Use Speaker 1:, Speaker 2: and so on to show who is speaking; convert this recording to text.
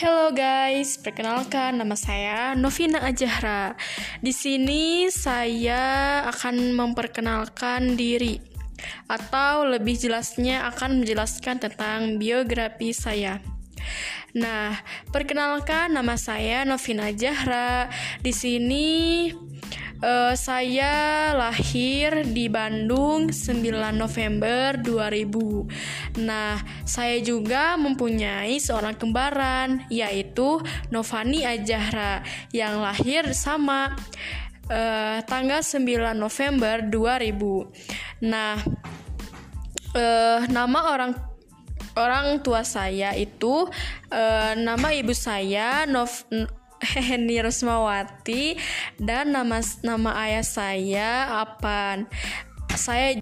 Speaker 1: Halo guys, perkenalkan nama saya Novina Ajahra. Di sini saya akan memperkenalkan diri atau lebih jelasnya akan menjelaskan tentang biografi saya. Nah, perkenalkan nama saya Novina Ajahra. Di sini Uh, saya lahir di Bandung 9 November 2000. Nah, saya juga mempunyai seorang kembaran yaitu Novani Ajahra yang lahir sama uh, tanggal 9 November 2000. Nah, uh, nama orang orang tua saya itu uh, nama ibu saya Nov Heni Rusmawati dan nama nama ayah saya Apan. Saya